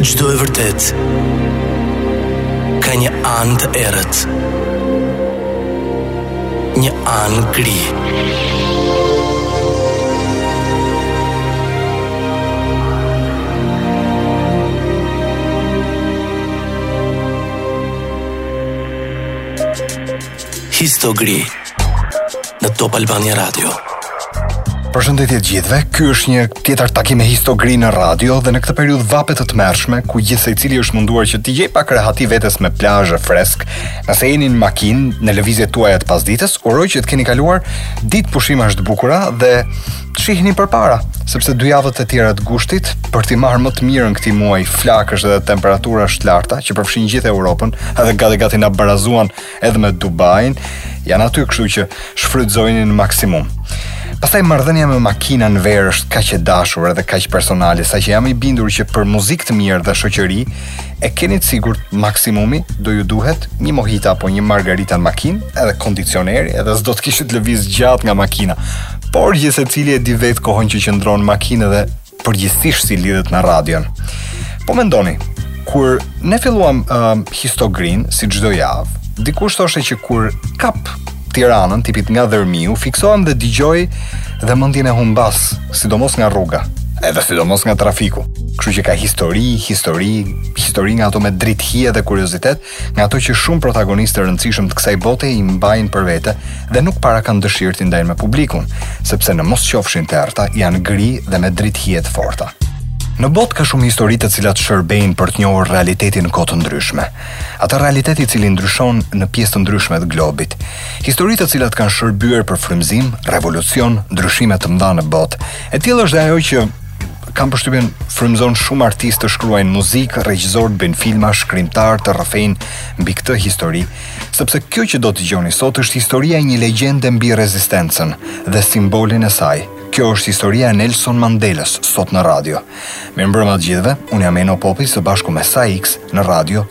Çdo e vërtetë ka një anë të errët. Një anë gri. Histogri. në Top Albania Radio. Përshëndetje gjithëve, ky është një tjetër takim me Histogri në radio dhe në këtë periudhë vape të tmerrshme ku gjithsecili është munduar që t'i gjejë pak rehati vetes me plazh e fresk. Nëse jeni në makinë, në lëvizjet tuaja të pasdites, uroj që të keni kaluar ditë pushimash të bukura dhe të shihni përpara, sepse dy javët e tjera të gushtit për t'i marrë më të mirën këtij muaji flakësh dhe temperaturash të larta që përfshinë gjithë Europën, edhe gati gati na barazuan edhe me Dubain, janë aty kështu që shfrytëzojini në maksimum. Pastaj marrëdhënia me makinën në verë është kaq e dashur edhe kaq personale, saqë jam i bindur që për muzikë të mirë dhe shoqëri e keni të sigurt maksimumi do ju duhet një mohito apo një margarita në makinë, edhe kondicioneri, edhe s'do të kishit lëviz gjatë nga makina. Por gjithsecili e di vetë kohën që qëndron në makinë dhe përgjithësisht si lidhet me radion. Po mendoni, kur ne filluam uh, histogrin si çdo javë, dikush thoshte që kur kap Tiranën tipit nga Dhërmiu, fiksohem dhe dëgjoj dhe mendjen e humbas, sidomos nga rruga, edhe sidomos nga trafiku. Kështu që ka histori, histori, histori nga ato me dritëhije dhe kuriozitet, nga ato që shumë protagonistë të rëndësishëm të kësaj bote i mbajnë për vete dhe nuk para kanë dëshirë t'i ndajnë me publikun, sepse në mos qofshin të errëta janë gri dhe me dritëhije të forta. Në botë ka shumë histori të cilat shërbejnë për të njohur realitetin në kohë të ndryshme. Atë realitet i cili ndryshon në pjesë të ndryshme të globit. Histori të cilat kanë shërbyer për frymëzim, revolucion, ndryshime të mëdha në botë. E tillë është dhe ajo që Kam përshtypjen frymëzon shumë artistë të shkruajnë muzikë, regjisorë të bëjnë filma, shkrimtarë të rrëfejnë mbi këtë histori, sepse kjo që do dëgjoni sot është historia e një legjende mbi rezistencën dhe simbolin e saj. Kjo është historia e Nelson Mandelës sot në radio. Mirëmbrëma të gjithëve, unë jam Eno Popi së bashku me Saix në radio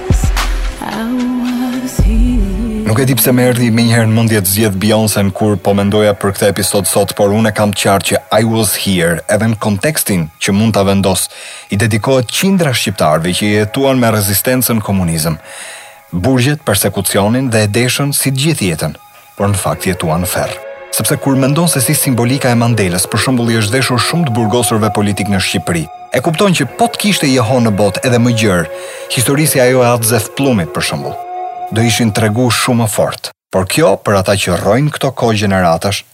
Nuk e di pse më erdhi menjëherë në mendje të zgjedh Beyoncé kur po mendoja për këtë episod sot, por unë e kam të qartë që I Was Here, edhe në kontekstin që mund ta vendos, i dedikohet qindra shqiptarëve që jetuan me rezistencë në komunizëm, burgjet, persekucionin dhe e deshën si të gjithë jetën. por në fakt jetuan në ferr. Sepse kur mendon se si simbolika e Mandelës për shembull i është veshur shumë të burgosurve politikë në Shqipëri, e kupton që po të kishte jehonë në botë edhe më gjerë, histori si ajo e At Zef Pllumit për shembull, do ishin tregu shumë më fort. Por kjo për ata që rrojnë këto kohë gjeneratash,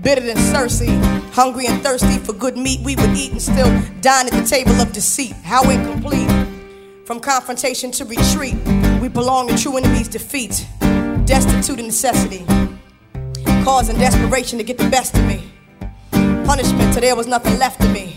bitter than Cersei. Hungry and thirsty for good meat, we would eat and still dine at the table of deceit. How incomplete, from confrontation to retreat we belong to true enemies' defeat, destitute of necessity, causing desperation to get the best of me. Punishment till there was nothing left of me,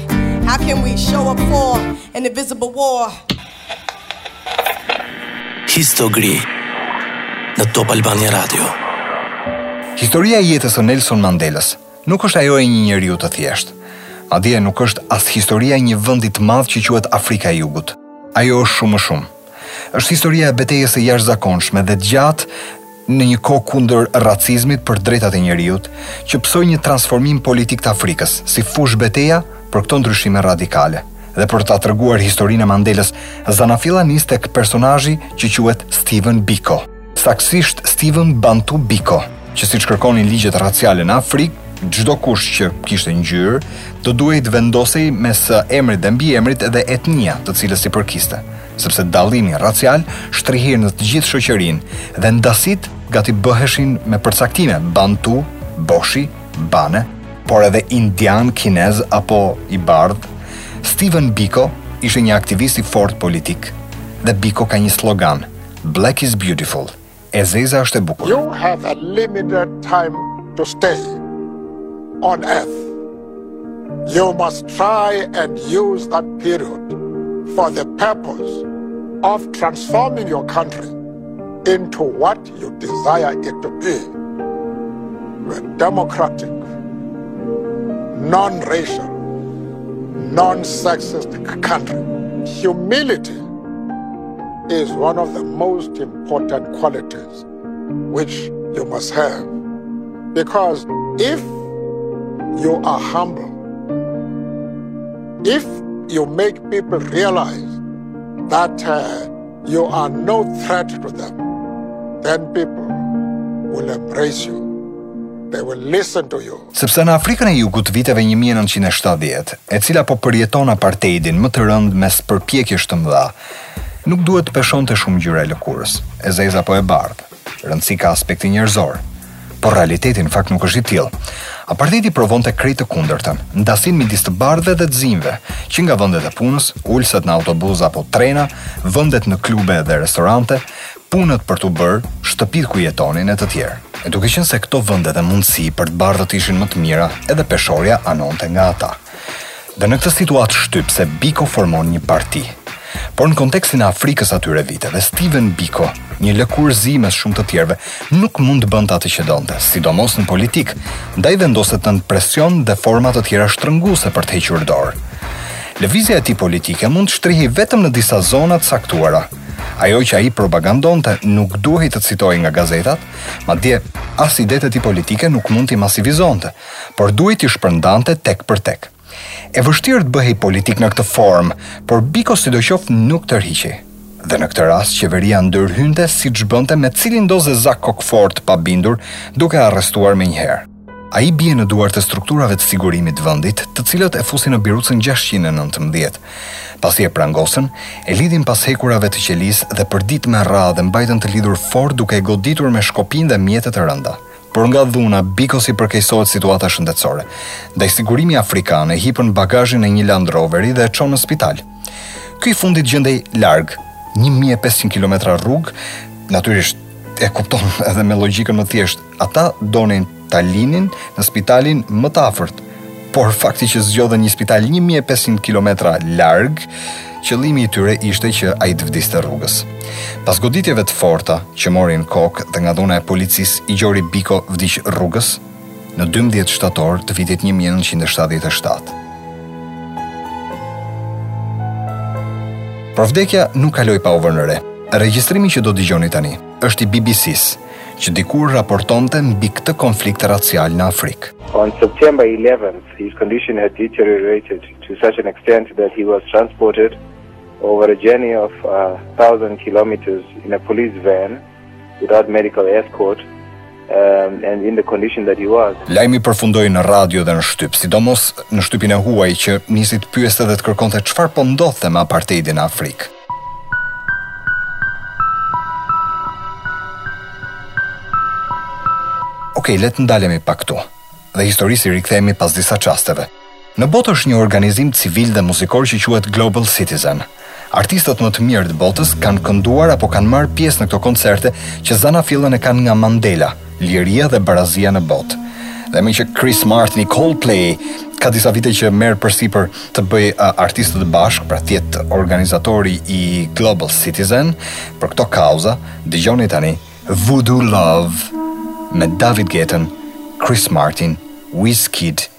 How can we show up for an invisible war? Histogri në Top Albania Radio. Historia e jetës së Nelson Mandelës nuk është ajo e një njeriu të thjeshtë. Madje nuk është as historia e një vendi të madh që quhet Afrika e Jugut. Ajo është shumë më shumë. Është historia e betejës së jashtëzakonshme dhe të gjatë Në një kohë kundër racizmit për drejtat e njeriut, që pësoi një transformim politik të Afrikës, si fushë beteja për këto ndryshime radikale, dhe për ta treguar historinë e Mandelës, zanafilla nis tek personazhi që quhet Stephen Biko. Saktësisht Stephen Bantu Biko, që siç kërkonin ligjet raciale në Afrikë, çdo kush që kishte ngjyrë, do duhej të vendosej mes emrit dhe mbiemrit dhe etnia, të cilës i përkiste. sepse dallimi racial shtrihej në të gjithë shoqërinë dhe ndasitë gati bëheshin me përcaktime bantu, boshi, bane, por edhe indian, kinez apo i bardh. Stephen Biko ishte një aktivist i fortë politik dhe Biko ka një slogan, Black is beautiful. zeza është e bukur. You have a limited time to stay on earth. You must try and use that period for the purpose of transforming your country into what you desire it to be. a democratic, non-racial, non-sexist country. Humility is one of the most important qualities which you must have. Because if you are humble, if you make people realize that uh, you are no threat to them, then people will embrace you. They will listen to you. Sepse në Afrikën e Jugut të viteve 1970, e cila po përjeton apartheidin më të rëndë mes përpjekjesh të mëdha, Nuk duhet të peshonte shumë ngjyra e lëkurës, e zezë apo e bardhë. Rëndësi ka aspekti njerëzor. Por realiteti në fakt nuk është i tillë. Apartheidi provonte krejt të kundërtën, ndasinë midis të bardhëve dhe të zinjve, që nga vendet e punës, ulëset në autobusë apo trena, vendet në klube dhe restorante, punët për t'u bërë, shtëpitë ku jetonin e të tjerë. E duke qenë se këto vende dhe mundësi për të bardhët ishin më të mira, edhe peshorja anonte nga ata. Dhe në këtë situatë shtypëse Biko formon një parti. Por në kontekstin e Afrikës atyre viteve, Stephen Biko, një lëkurëzi mes shumë të tjerëve, nuk mund të bënte atë që donte, sidomos në politikë, ndaj vendoset nën presion dhe forma të tjera shtrënguese për të hequr dorë. Lëvizja e tij politike mund të shtrihej vetëm në disa zona të caktuara. Ajo që ai propagandonte nuk duhej të citohej nga gazetat, madje as idetë e tij politike nuk mund t'i masivizonte. por duhej t'i shpërndante tek për tek. E vështirë të bëhej politikë në këtë formë, por Biko sidoqoftë nuk tërhiqej. Dhe në këtë rast qeveria ndërhynte siç bënte me cilindo zezak kokëfortë të pabindur, duke e arrestuar menjëherë. Ai bie në duart e strukturave të sigurimit të vendit, të cilat e fusin në birucën gjashtëqind e nëntëmbëdhjetë. Pasi e prangosën, e lidhin pas hekurave të qelisë dhe për ditë me radhë e mbajtën të lidhur fort duke e goditur me shkopinj dhe mjete të rënda. Por nga dhuna, Bikos i përkeqësohet situata shëndetësore. Ndaj sigurimi afrikan e hipë në bagazhin e një Land Roveri dhe e çon në spital. Ky i fundit gjendej larg, 1500 kilometra rrugë, natyrisht e kupton edhe me logjikën më të thjeshtë, ata donin ta linin në spitalin më të afërt. Por fakti që zgjodhën një spital 1500 kilometra larg, qëllimi i tyre ishte që ai të vdiste rrugës. Pas goditjeve të forta që mori në kokë dhe nga dhuna e policisë, i gjori Biko vdiq rrugës në 12 shtator të vitit 1977. Por vdekja nuk kaloi pa u vënë re. Regjistrimi që do dëgjoni tani është i BBC-s, që dikur raportonte mbi këtë konflikt racial në Afrikë. On September 11th, his condition had deteriorated to such an extent that he was transported over a journey of uh, 1,000 kilometers in a police van without medical escort um, and in the condition that he was. Lajmi përfundoi në radio dhe në shtyp, sidomos në shtypin e huaj që nisi të pyeste dhe të kërkonte çfarë po ndodhte me apartheidin në Afrikë. Ok, le të ndalemi pak këtu dhe historisë i rikthehemi pas disa çasteve. Në botë është një organizim civil dhe muzikor që quhet Global Citizen. Artistët më të mirë të botës kanë kënduar apo kanë marrë pjesë në këto koncerte që zanafillën e kanë nga Mandela, Liria dhe barazia në botë. Dhe meqë Chris Martin i Coldplay ka disa vite që merr përsipër të bëjë artistët bashkë, pra të jetë organizatori i Global Citizen për këto kauza, dëgjoni tani Voodoo Love me David Guettën, Chris Martin, Wizkid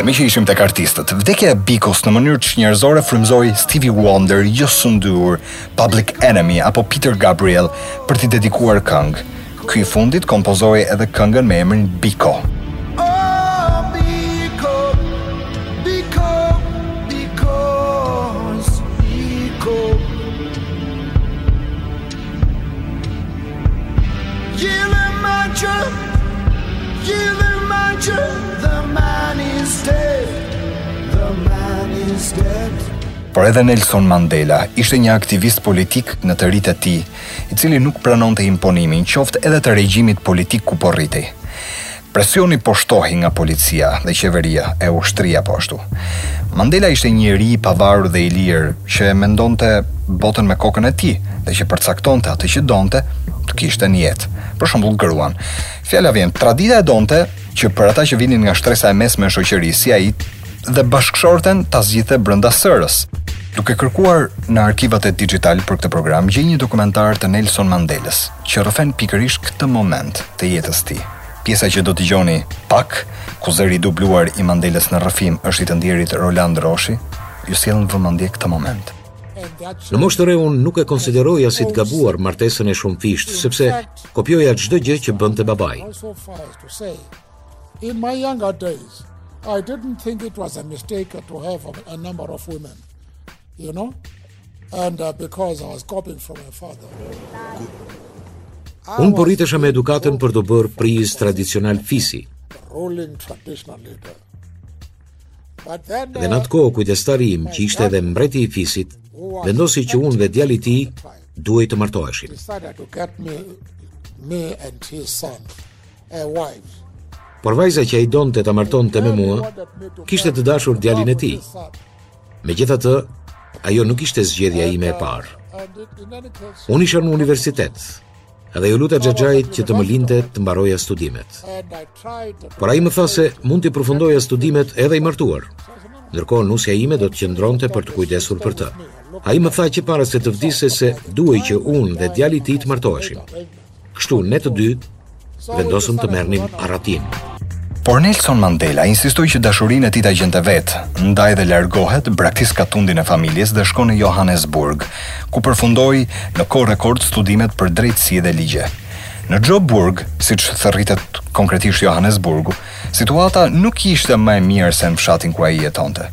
Dhe meqë ishim tek artistët, vdekja e Bikos në mënyrë çnjerëzore frymëzoi Stevie Wonder, Youssou N'Dour, Public Enemy apo Peter Gabriel për t'i dedikuar këngë. Ky i fundit kompozoi edhe këngën me emrin Biko. Por edhe Nelson Mandela ishte një aktivist politik në të ritë e tij. i cili nuk pranonte imponimin qoftë edhe të regjimit politik ku po rritej. Presioni po shtohej nga policia dhe qeveria e ushtria po ashtu. Mandela ishte një njeri i pavarur dhe i lirë që e mendonte botën me kokën e tij dhe që përcaktonte atë që donte të kishte në jetë. Për shembull gruan. Fjala vjen, tradita e donte që për ata që vinin nga shtresa e mesme e shoqërisë, si ai dhe bashkëshorten ta zgjidhte brenda sërës. Duke kërkuar në arkivat e Digital për këtë program, gjej një dokumentar të Nelson Mandelës, që rrëfen pikërisht këtë moment të jetës tij. Pjesa që do të dëgjoni pak, ku zëri i dubluar i Mandelës në rrëfim është i të ndjerit Roland Roshi, ju sjell në vëmendje këtë moment. Në moshë të re unë nuk e konsideroja si të gabuar martesën e shumëfishtë, sepse kopjoja çdo gjë që bënte babai. In my younger days, I didn't think it was a mistake to have a number of women, you know? And uh, because I was copying from my father. Unë po rritesha me edukatën për t'u bërë prijës tradicional fisi. Rolling traditional leader. Dhe në atë uh, kohë kujdestari im që ishte edhe mbreti i fisit, vendosi që unë dhe djali i tij duhej të martoheshim. Me and his son. Por vajza që ai donte ta martonte me mua, kishte të dashur djalin e tij. Megjithatë, ajo nuk ishte zgjedhja ime e parë. Unë isha në universitet, dhe iu luta xhaxhait që të më linte të mbaroja studimet. Por ai më tha se mund t'i përfundoja studimet edhe i martuar. Ndërkohë nusja ime do të qëndronte për t'u kujdesur për të. Ai më tha që para se të vdiste se duhej që unë dhe djali i tij të martoheshim. Kështu ne të dy vendosëm të merrnim arratinë. Por Nelson Mandela insistoi që dashurinë e tij ta gjente vetë, ndaj dhe largohet, braktis katundin e familjes dhe shkon në Johannesburg, ku përfundoi në kohë rekord studimet për drejtësi dhe ligje. Në Joburg, siç thërritet konkretisht Johannesburgu, Situata nuk ishte më e mirë se në fshatin ku ai jetonte.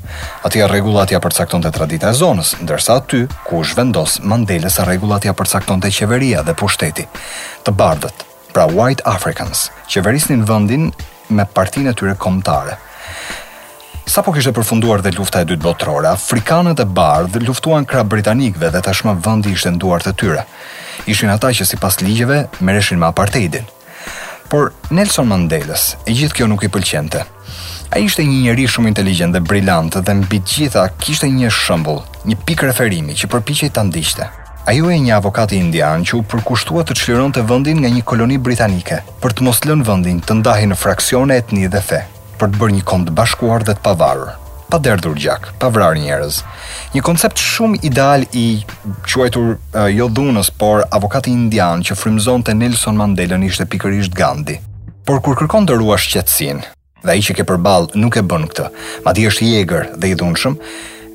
Atje rregullat ia përcaktonte tradita e zonës, ndërsa aty ku u zhvendos Mandelës rregullat ia përcaktonte qeveria dhe pushteti. Të bardhët, pra White Africans, qeverisnin vendin me partinë e tyre kombëtare. Sapo kishte përfunduar dhe lufta e dytë botërore, afrikanët e bardhë luftuan krah britanikëve dhe tashmë vendi ishte në duart e tyre. Ishin ata që sipas ligjeve merreshin me aparteidin. Por Nelson Mandelës e gjithë kjo nuk i pëlqente. Ai ishte një njeri shumë inteligjent dhe brilant dhe mbi të gjitha kishte një shembull, një pikë referimi që përpiqej ta ndiqte. Ajo e një avokati indian që u përkushtua të çlironte vendin nga një koloni britanike, për të mos lënë vendin të ndahej në fraksione etni dhe fe. për të bërë një komb të bashkuar dhe të pavarur, pa derdhur gjak, pa vrarë njerëz. Një koncept shumë ideal i quajtur uh, jodhunës, por avokati indian që frymëzonte Nelson Mandelën ishte pikërisht Gandhi. Por kur kërkon të ruash qetësinë, dhe ai që ke përballë nuk e bën këtë, madje është i egër dhe i dhunshëm,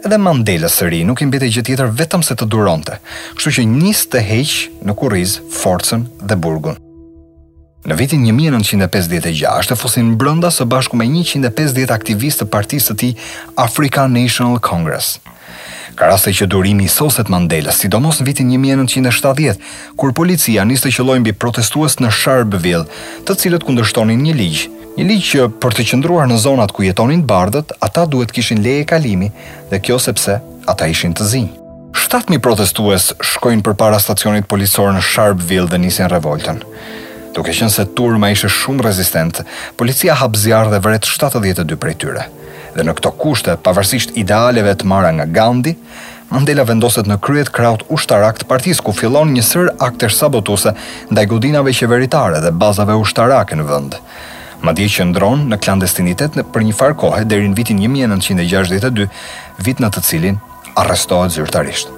edhe Mandelës së ri nuk i mbetej gjë tjetër vetëm se të duronte. Kështu që nis të heq në kurriz forcën dhe burgun. Në vitin një mijë e nëntëqind e pesëdhjetë e gjashtë e fusin brenda së bashku me njëqind e pesëdhjetë aktivistë të partisë së tij African National Congress. Ka raste që durimi i soset Mandelës, sidomos në vitin një mijë e nëntëqind e shtatëdhjetë, kur policia nis të qëllojë mbi protestues në Sharpeville, të cilët kundërshtonin një ligj. Një ligj që për të qëndruar në zonat ku jetonin bardhët, ata duhet kishin leje kalimi dhe kjo sepse ata ishin të zinj. Shtatë mijë protestues shkojnë përpara stacionit policor në Sharpeville dhe nisin revoltën. Duke qenë se turma ishte shumë rezistent, policia hap zjarr dhe vret 72 prej tyre. Dhe në këto kushte, pavarësisht idealeve të marra nga Gandhi, Mandela vendoset në krye të krahut ushtarak të partisë ku fillon një sërë aktesh sabotuese ndaj godinave qeveritare dhe bazave ushtarake në vend. Madje qëndron në klandestinitet për një farë kohe deri në vitin 1962, vit në të cilin arrestohet zyrtarisht.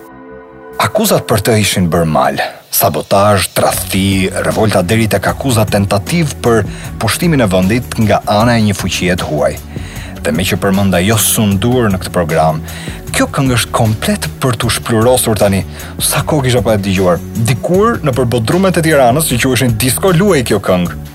Akuzat për të ishin bërë mal, sabotazh, tradhti, revolta deri tek akuza tentativë për pushtimin e vendit nga ana e një fuqie të huaj. Dhe meqë përmenda Youssou N'Dour në këtë program, kjo këngë është komplet për t'u shpluhurosur tani. Sa kohë kisha pa e dëgjuar. Dikur nëpër bodrumet e Tiranës që quheshin disko luhej kjo këngë.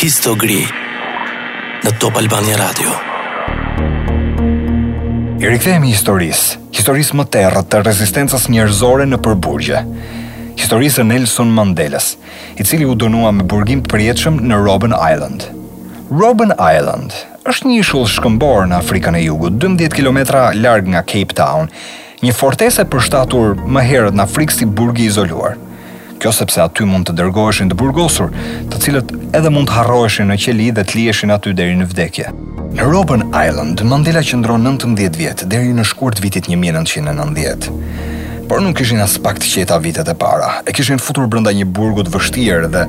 Histogri në Top Albania Radio. I rikthehemi historisë, historisë më të errët të rezistencës njerëzore nëpër burgje. Historisë së Nelson Mandelës, i cili u dënua me burgim të përjetshëm në Robben Island. Robben Island është një ishull shkëmbor në Afrikën e Jugut, 12 kilometra larg nga Cape Town, Një fortesë e përshtatur më herët në Afrikë si burg i izoluar. Kjo sepse aty mund të dërgoheshin të burgosur, të cilët edhe mund të harroheshin në qeli dhe të liheshin aty deri në vdekje. Në Robben Island, Mandela qëndron 19 vjet deri në shkurt të vitit 1990. Por nuk ishin aspak të qeta vitet e para. E kishin futur brenda një burgu të vështirë dhe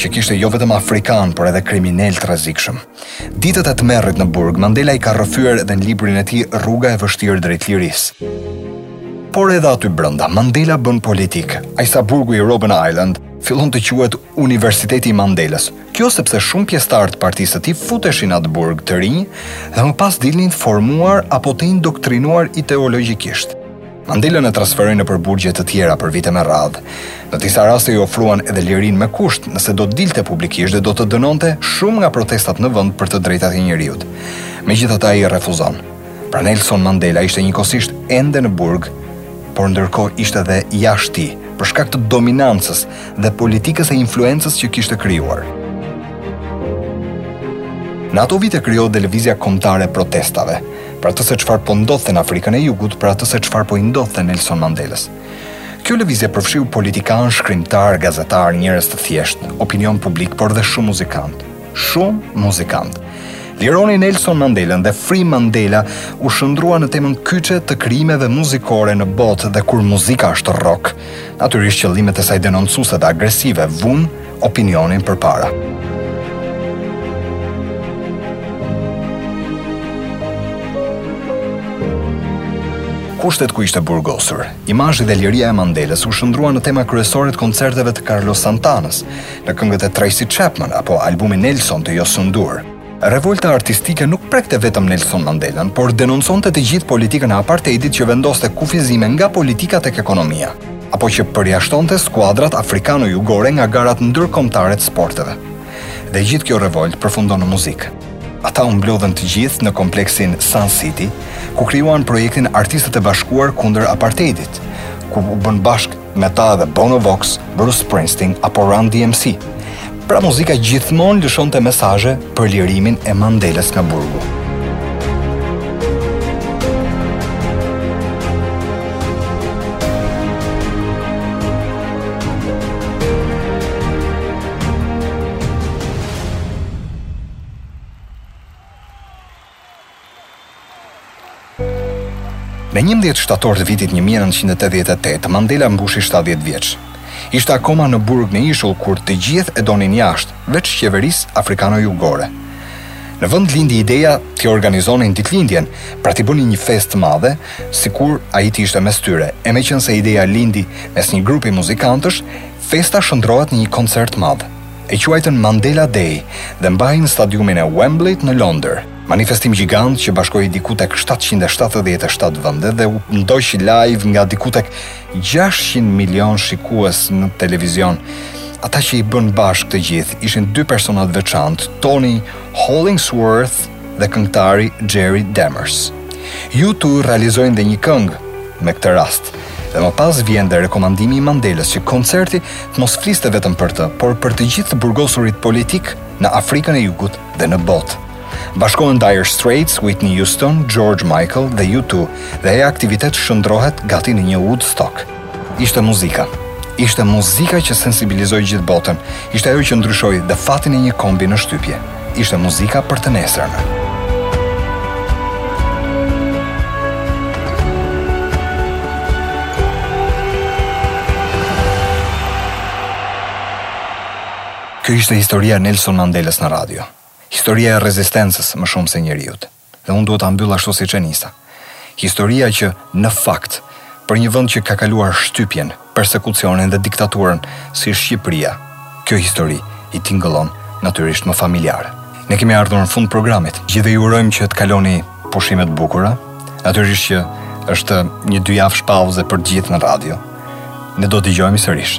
që kishte jo vetëm afrikanë, por edhe kriminelë të rrezikshëm. Ditët e tmerrit në burg, Mandela i ka rrëfyer edhe në librin e tij Rruga e vështirë drejt lirisë. Por edhe aty brenda, Mandela bën politikë. Aq sa burgu i Robben Island fillon të quhet Universiteti i Mandelës. Kjo sepse shumë pjesëtarë të partisë së tij futeshin në atë burg të rinj dhe më pas dilnin të formuar apo të indoktrinuar ideologjikisht. Mandelën e transferojnë nëpër burgje të tjera për vite me radhë. Në disa raste i ofruan edhe lirinë me kusht, nëse do të dilte publikisht dhe do të dënonte shumë nga protestat në vend për të drejtat e njeriut. Megjithatë ai refuzon. Pra Nelson Mandela ishte njëkohësisht ende në burg, por ndërkohë ishte edhe jashtë tij, për shkak të dominancës dhe politikës e influencës që kishte krijuar. Në ato vite krijohet dhe lëvizja kombëtare e protestave, për atë se çfarë po ndodhte në Afrikën e Jugut, për atë se çfarë po i ndodhte Nelson Mandelës. Kjo lëvizje përfshiu politikanë, shkrimtarë, gazetarë, njerëz të thjeshtë, opinion publik, por dhe shumë muzikantë. Shumë muzikantë. Lironi Nelson Mandelën dhe Free Mandela u shëndrua në temën kyçe të krijimeve muzikore në botë dhe kur muzika është rock, natyrisht qëllimet e saj denoncuese dhe agresive vunë opinionin përpara. kushtet ku ishte burgosur. Imazhi dhe liria e Mandelës u shëndrua në tema kryesore të koncerteve të Carlos Santanës, në këngët e Tracy Chapman apo albumi Nelson të Youssou N'Dour. Revolta artistike nuk prekte vetëm Nelson Mandelën, por denonconte të gjithë politikën e apartheidit që vendoste kufizime nga politika tek ekonomia, apo që përjashtonte skuadrat afrikano-jugore nga garat ndërkombëtare të sporteve. Dhe gjithë kjo revoltë përfundon në muzikë. Ata u mblodhën të gjithë në kompleksin Sun City, ku krijuan projektin Artistët e Bashkuar kundër Apartheidit, ku u bënë bashkë Me ta edhe Bono Vox, Bruce Springsteen apo Run DMC. Pra muzika gjithmonë lëshonte mesazhe për lirimin e Mandelës nga burgu. Në njëmbëdhjetë qershor të vitit një mijë e nëntëqind e tetëdhjetë e tetë, Mandela mbushi shtatëdhjetë vjeç. Ishte akoma në burg në ishull kur të gjithë e donin jashtë, veç qeverisë afrikano-jugore. Në vend lindi ideja t'i organizonin ditëlindjen, pra t'i bënin një festë të madhe, sikur ai të ishte mes tyre, e meqenëse ideja lindi mes një grupi muzikantësh, Festa shëndrohet në një koncert të madh, e quajtën Mandela Day dhe mbahej në stadiumin e Wembley-t në Londër. Manifestim gjigant që bashkoi diku tek shtatëqind e shtatëdhjetë e shtatë vende dhe u ndoq live nga diku tek gjashtëqind milionë shikues në televizion. Ata që i bënë bashkë të gjithë ishin dy persona të veçantë, Tony Hollingsworth dhe këngëtari Jerry Dammers. U2 realizoi dhe një këngë me këtë rast, dhe më pas vjen dhe rekomandimi i Mandelës që koncerti të mos fliste vetëm për të, por për të gjithë të burgosurit politikë në Afrikën e Jugut dhe në botë. Bashkohen Dire Straits, Whitney Houston, George Michael dhe U2 dhe ai aktivitet shëndrohet gati në një Woodstock. Ishte muzika. Ishte muzika që sensibilizoi gjithë botën. Ishte ajo që ndryshoi dhe fatin e një kombi në shtypje. Ishte muzika për të nesërmen. Kjo ishte historia e Nelson Mandelës në radio. Historia e rezistencës më shumë se njeriut. Dhe unë duhet ta mbyll ashtu siç e nisa. Historia që, në fakt, për një vend që ka kaluar shtypjen, persekucionin dhe diktaturën si Shqipëria, kjo histori i tingëllon natyrisht më familjare. Ne kemi ardhur në fund të programit. Gjithë ju urojmë që të kaloni pushime të bukura. Natyrisht që është një dyjavësh pauze për të gjithë në radio. Ne do të dëgjohemi sërish.